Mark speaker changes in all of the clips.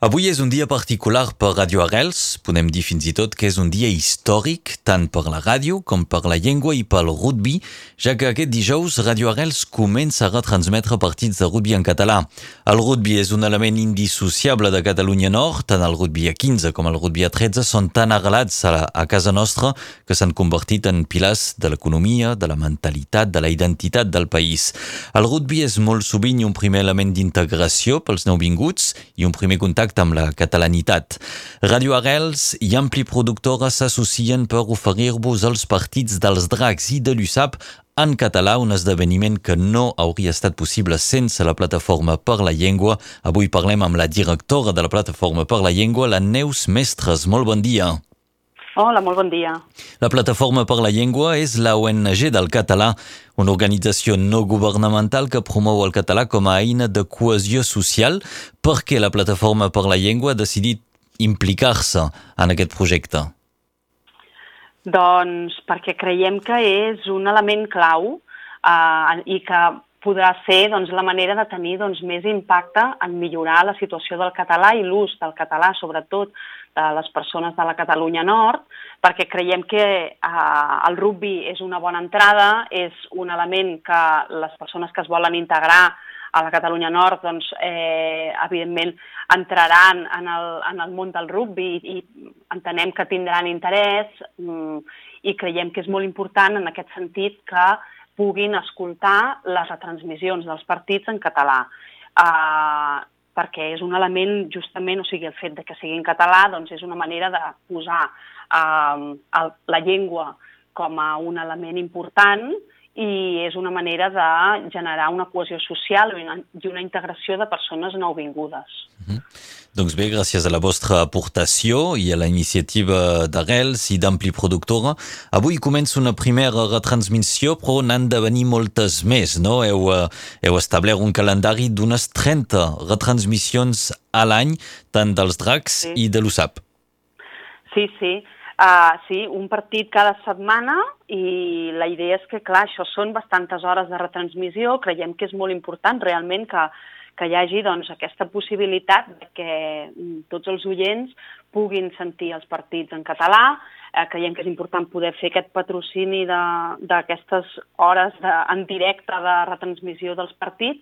Speaker 1: Avui és un dia particular per Radio Arrels, podem dir fins i tot que és un dia històric tant per la ràdio com per la llengua i pel rugby, ja que aquest dijous Radio Arrels comença a retransmetre partits de rugby en català. El rugby és un element indissociable de Catalunya Nord, tant el rugby a 15 com el rugby a 13 són tan arrelats a, la, a casa nostra que s'han convertit en pilars de l'economia, de la mentalitat, de la identitat del país. El rugby és molt sovint un primer element d'integració pels nouvinguts i un primer contacte contacte amb la catalanitat. Radio Arrels i Ampli Productora s'associen per oferir-vos els partits dels dracs i de l'USAP en català, un esdeveniment que no hauria estat possible sense la Plataforma per la Llengua. Avui parlem amb la directora de la Plataforma per la Llengua, la Neus Mestres. Molt bon dia.
Speaker 2: Hola, molt bon dia.
Speaker 1: La Plataforma per la Llengua és la ONG del català, una organització no governamental que promou el català com a eina de cohesió social. Per què la Plataforma per la Llengua ha decidit implicar-se en aquest projecte?
Speaker 2: Doncs perquè creiem que és un element clau eh, i que podrà ser doncs, la manera de tenir doncs, més impacte en millorar la situació del català i l'ús del català, sobretot de les persones de la Catalunya Nord, perquè creiem que eh, el rugby és una bona entrada, és un element que les persones que es volen integrar a la Catalunya Nord, doncs, eh, evidentment, entraran en el, en el món del rugby i, i entenem que tindran interès mm, i creiem que és molt important en aquest sentit que puguin escoltar les retransmissions dels partits en català. Uh, perquè és un element justament, o sigui, el fet de que sigui en català doncs és una manera de posar uh, el, la llengua com a un element important i és una manera de generar una cohesió social i una, i una integració de persones nouvingudes.
Speaker 1: Mm -hmm. Doncs bé, gràcies a la vostra aportació i a la iniciativa d'Arrels i d'Ampli Productora, avui comença una primera retransmissió, però n'han de venir moltes més, no? Heu, uh, heu establert un calendari d'unes 30 retransmissions a l'any, tant dels dracs sí. i de l'USAP.
Speaker 2: Sí, sí. Uh, sí, un partit cada setmana i la idea és que, clar, això són bastantes hores de retransmissió, creiem que és molt important realment que, que hi hagi doncs, aquesta possibilitat que mm, tots els oients puguin sentir els partits en català, eh, creiem que és important poder fer aquest patrocini d'aquestes hores de, en directe de retransmissió dels partits,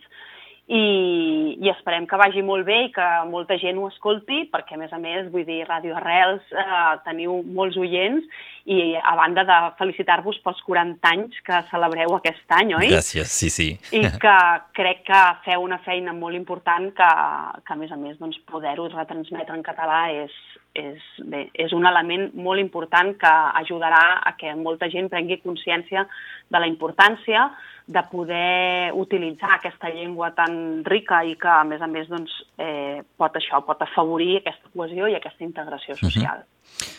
Speaker 2: i, i esperem que vagi molt bé i que molta gent ho escolti, perquè a més a més, vull dir, Ràdio Arrels eh, teniu molts oients i a banda de felicitar-vos pels 40 anys que celebreu aquest any, oi?
Speaker 1: Gràcies, sí, sí.
Speaker 2: I que crec que feu una feina molt important que, que a més a més, doncs, poder-ho retransmetre en català és, és, bé, és un element molt important que ajudarà a que molta gent prengui consciència de la importància de poder utilitzar aquesta llengua tan rica i que, a més a més, doncs, eh, pot això, pot afavorir aquesta cohesió i aquesta integració mhm. social. Uh -huh.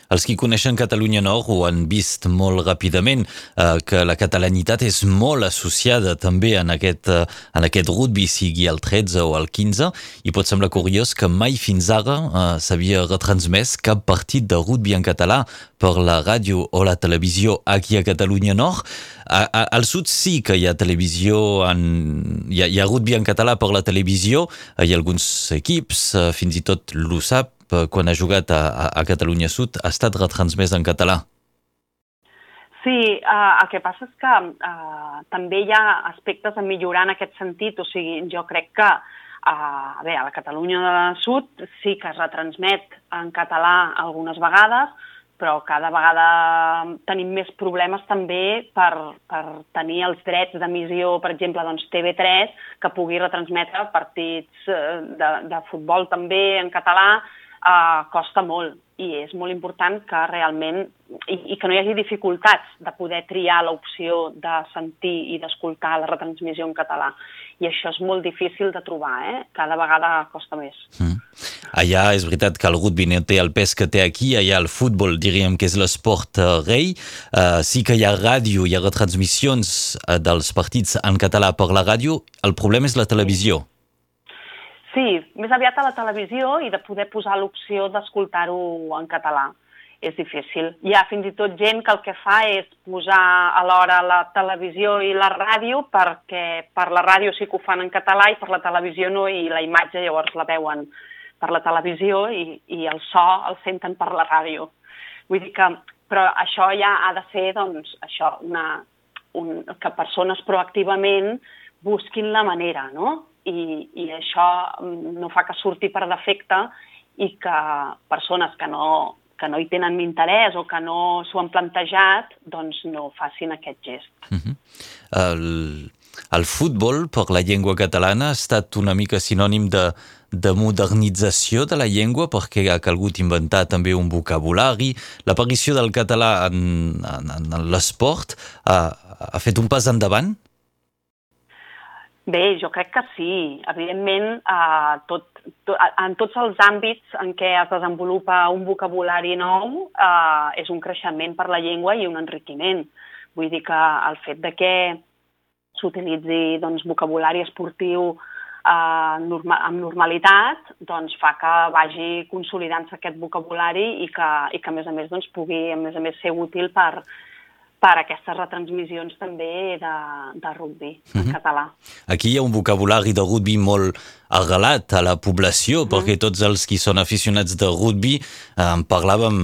Speaker 1: Els qui coneixen Catalunya Nord ho han vist molt ràpidament, eh, que la catalanitat és molt associada també en aquest, eh, en aquest rugby, sigui el 13 o el 15, i pot semblar curiós que mai fins ara eh, s'havia retransmès cap partit de rugby en català per la ràdio o la televisió aquí a Catalunya Nord. A, a, al sud sí que hi ha televisió, en, hi, ha, hi ha rugby en català per la televisió, hi ha alguns equips, eh, fins i tot l'USAP, quan ha jugat a, a Catalunya Sud, ha estat retransmès en català.
Speaker 2: Sí, uh, el que passa és que uh, també hi ha aspectes a millorar en aquest sentit, o sigui, jo crec que a, veure, a la Catalunya de Sud sí que es retransmet en català algunes vegades, però cada vegada tenim més problemes també per, per tenir els drets d'emissió, per exemple, doncs TV3, que pugui retransmetre partits de, de futbol també en català, eh, costa molt i és molt important que realment i, i que no hi hagi dificultats de poder triar l'opció de sentir i d'escoltar la retransmissió en català. I això és molt difícil de trobar, eh? Cada vegada costa més. Mm.
Speaker 1: Allà és veritat que el rugby no té el pes que té aquí, allà el futbol diríem que és l'esport uh, rei. Uh, sí que hi ha ràdio, hi ha retransmissions uh, dels partits en català per la ràdio, el problema és la televisió. Sí.
Speaker 2: Sí, més aviat a la televisió i de poder posar l'opció d'escoltar-ho en català. És difícil. Hi ha fins i tot gent que el que fa és posar alhora la televisió i la ràdio perquè per la ràdio sí que ho fan en català i per la televisió no i la imatge llavors la veuen per la televisió i, i el so el senten per la ràdio. Vull dir que, però això ja ha de ser, doncs, això, una, un, que persones proactivament busquin la manera, no? I, I això no fa que surti per defecte i que persones que no, que no hi tenen interès o que no s'ho han plantejat, doncs no facin aquest gest. Uh
Speaker 1: -huh. el, el futbol per la llengua catalana ha estat una mica sinònim de, de modernització de la llengua perquè ha calgut inventar també un vocabulari. L'aparició del català en, en, en l'esport ha, ha fet un pas endavant?
Speaker 2: Bé, jo crec que sí. Evidentment, eh, tot, tot, en tots els àmbits en què es desenvolupa un vocabulari nou eh, és un creixement per la llengua i un enriquiment. Vull dir que el fet de que s'utilitzi doncs, vocabulari esportiu eh, norma, amb normalitat, doncs fa que vagi consolidant-se aquest vocabulari i que, i que a més a més doncs, pugui a més a més ser útil per, per aquestes retransmissions també de, de rugby en mm -hmm. català.
Speaker 1: Aquí hi ha un vocabulari de rugby molt arrelat a la població, mm -hmm. perquè tots els qui són aficionats de rugby eh, en parlàvem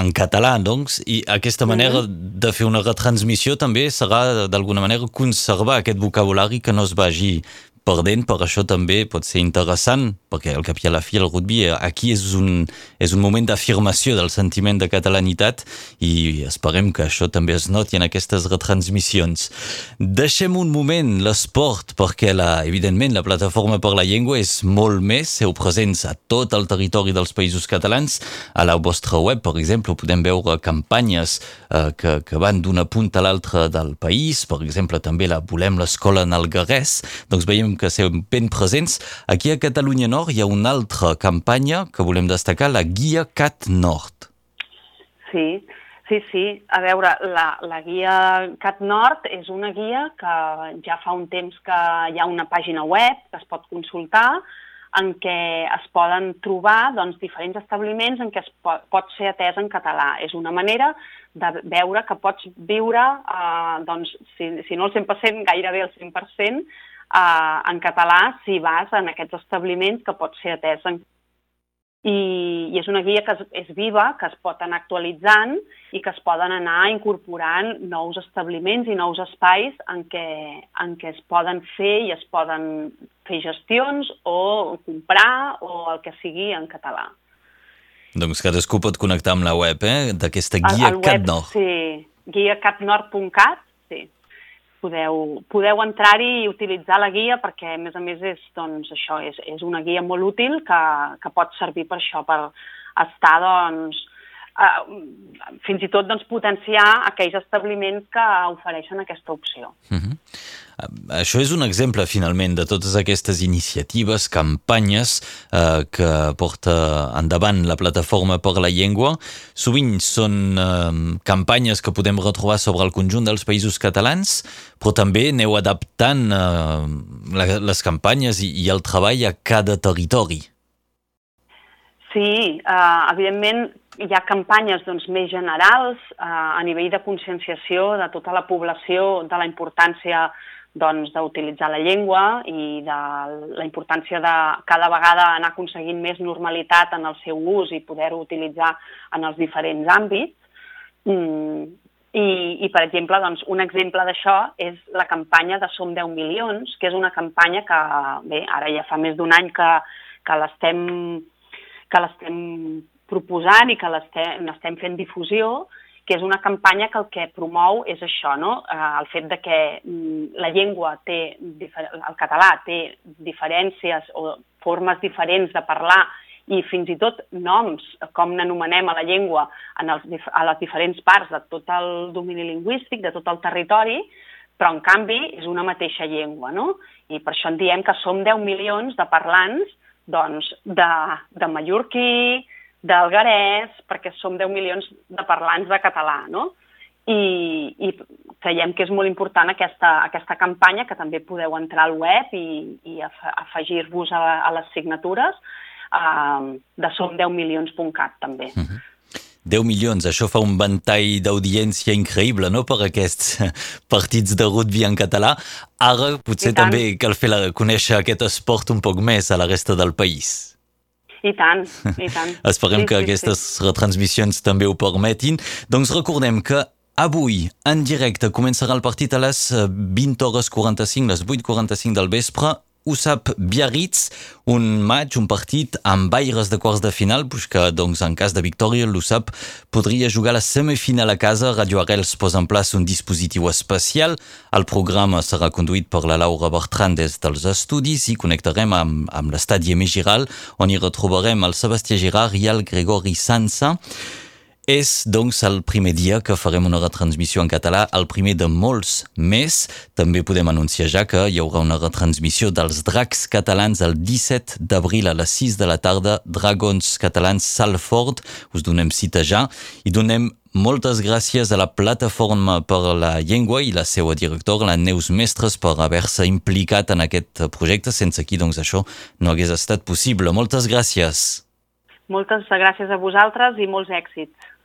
Speaker 1: en català, doncs, i aquesta manera mm -hmm. de fer una retransmissió també serà d'alguna manera conservar aquest vocabulari que no es vagi perdent, per això també pot ser interessant, perquè al cap i a la fi el rugby eh, aquí és un, és un moment d'afirmació del sentiment de catalanitat i esperem que això també es noti en aquestes retransmissions. Deixem un moment l'esport, perquè la, evidentment la plataforma per la llengua és molt més, seu presents a tot el territori dels països catalans. A la vostra web, per exemple, podem veure campanyes eh, que, que van d'una punta a l'altra del país, per exemple, també la Volem l'escola en el Garès, doncs veiem que siguem ben presents. Aquí a Catalunya Nord hi ha una altra campanya que volem destacar, la Guia Cat Nord.
Speaker 2: Sí, sí, sí. A veure, la, la Guia Cat Nord és una guia que ja fa un temps que hi ha una pàgina web que es pot consultar en què es poden trobar doncs, diferents establiments en què es pot, pot ser atès en català. És una manera de veure que pots viure, eh, doncs, si, si no el 100%, gairebé el 100%, eh, en català si vas en aquests establiments que pot ser atès en i, i és una guia que és, és viva, que es pot anar actualitzant i que es poden anar incorporant nous establiments i nous espais en què, en què es poden fer i es poden fer gestions o comprar o el que sigui en català.
Speaker 1: Doncs cadascú pot connectar amb la web eh, d'aquesta guia el, el CatNord.
Speaker 2: Sí, guiacatnord.cat, podeu, podeu entrar-hi i utilitzar la guia perquè, a més a més, és, doncs, això, és, és una guia molt útil que, que pot servir per això, per estar, doncs, eh, fins i tot doncs, potenciar aquells establiments que ofereixen aquesta opció. Uh mhm. -huh.
Speaker 1: Això és un exemple, finalment, de totes aquestes iniciatives, campanyes eh, que porta endavant la plataforma per la llengua. Sovint són eh, campanyes que podem retrobar sobre el conjunt dels països catalans, però també aneu adaptant eh, les campanyes i, i el treball a cada territori.
Speaker 2: Sí, eh, evidentment hi ha campanyes doncs, més generals eh, a nivell de conscienciació de tota la població de la importància doncs, d'utilitzar la llengua i de la importància de cada vegada anar aconseguint més normalitat en el seu ús i poder-ho utilitzar en els diferents àmbits. Mm, i, I, per exemple, doncs, un exemple d'això és la campanya de Som 10 milions, que és una campanya que, bé, ara ja fa més d'un any que, que l'estem que l'estem proposant i que n'estem fent difusió, que és una campanya que el que promou és això, no? Eh, el fet de que mm, la llengua té, el català té diferències o formes diferents de parlar i fins i tot noms, com n'anomenem a la llengua en els, a les diferents parts de tot el domini lingüístic, de tot el territori, però en canvi és una mateixa llengua, no? I per això en diem que som 10 milions de parlants doncs, de, de mallorquí, del garès, perquè som 10 milions de parlants de català, no? I, i creiem que és molt important aquesta, aquesta campanya, que també podeu entrar al web i, i afegir-vos a, a les signatures uh, de som10milions.cat, també. Uh -huh.
Speaker 1: 10 milions, això fa un ventall d'audiència increïble, no?, per aquests partits de rugby en català. Ara potser també cal fer la, conèixer aquest esport un poc més a la resta del país.
Speaker 2: I tant, i tant.
Speaker 1: Esperem sí, que sí, aquestes sí. retransmissions també ho permetin. Doncs recordem que Avui, en directe, començarà el partit a les 20 hores 45, les 8.45 del vespre, USAP Biarritz, un maig, un partit amb aires de quarts de final, que doncs, en cas de victòria l'USAP podria jugar la semifinal a casa. Radio Arrels posa en plaça un dispositiu especial. El programa serà conduït per la Laura Bertran des dels estudis i connectarem amb, amb l'estadi Emé Giral, on hi retrobarem el Sebastià Girard i el Gregori Sansa. És, doncs, el primer dia que farem una retransmissió en català, el primer de molts més. També podem anunciar ja que hi haurà una retransmissió dels dracs catalans el 17 d'abril a les 6 de la tarda, Dragons Catalans Salford. Us donem cita ja i donem moltes gràcies a la plataforma per la llengua i la seva directora, la Neus Mestres, per haver-se implicat en aquest projecte, sense qui doncs això no hagués estat possible. Moltes gràcies.
Speaker 2: Moltes gràcies a vosaltres i molts èxits.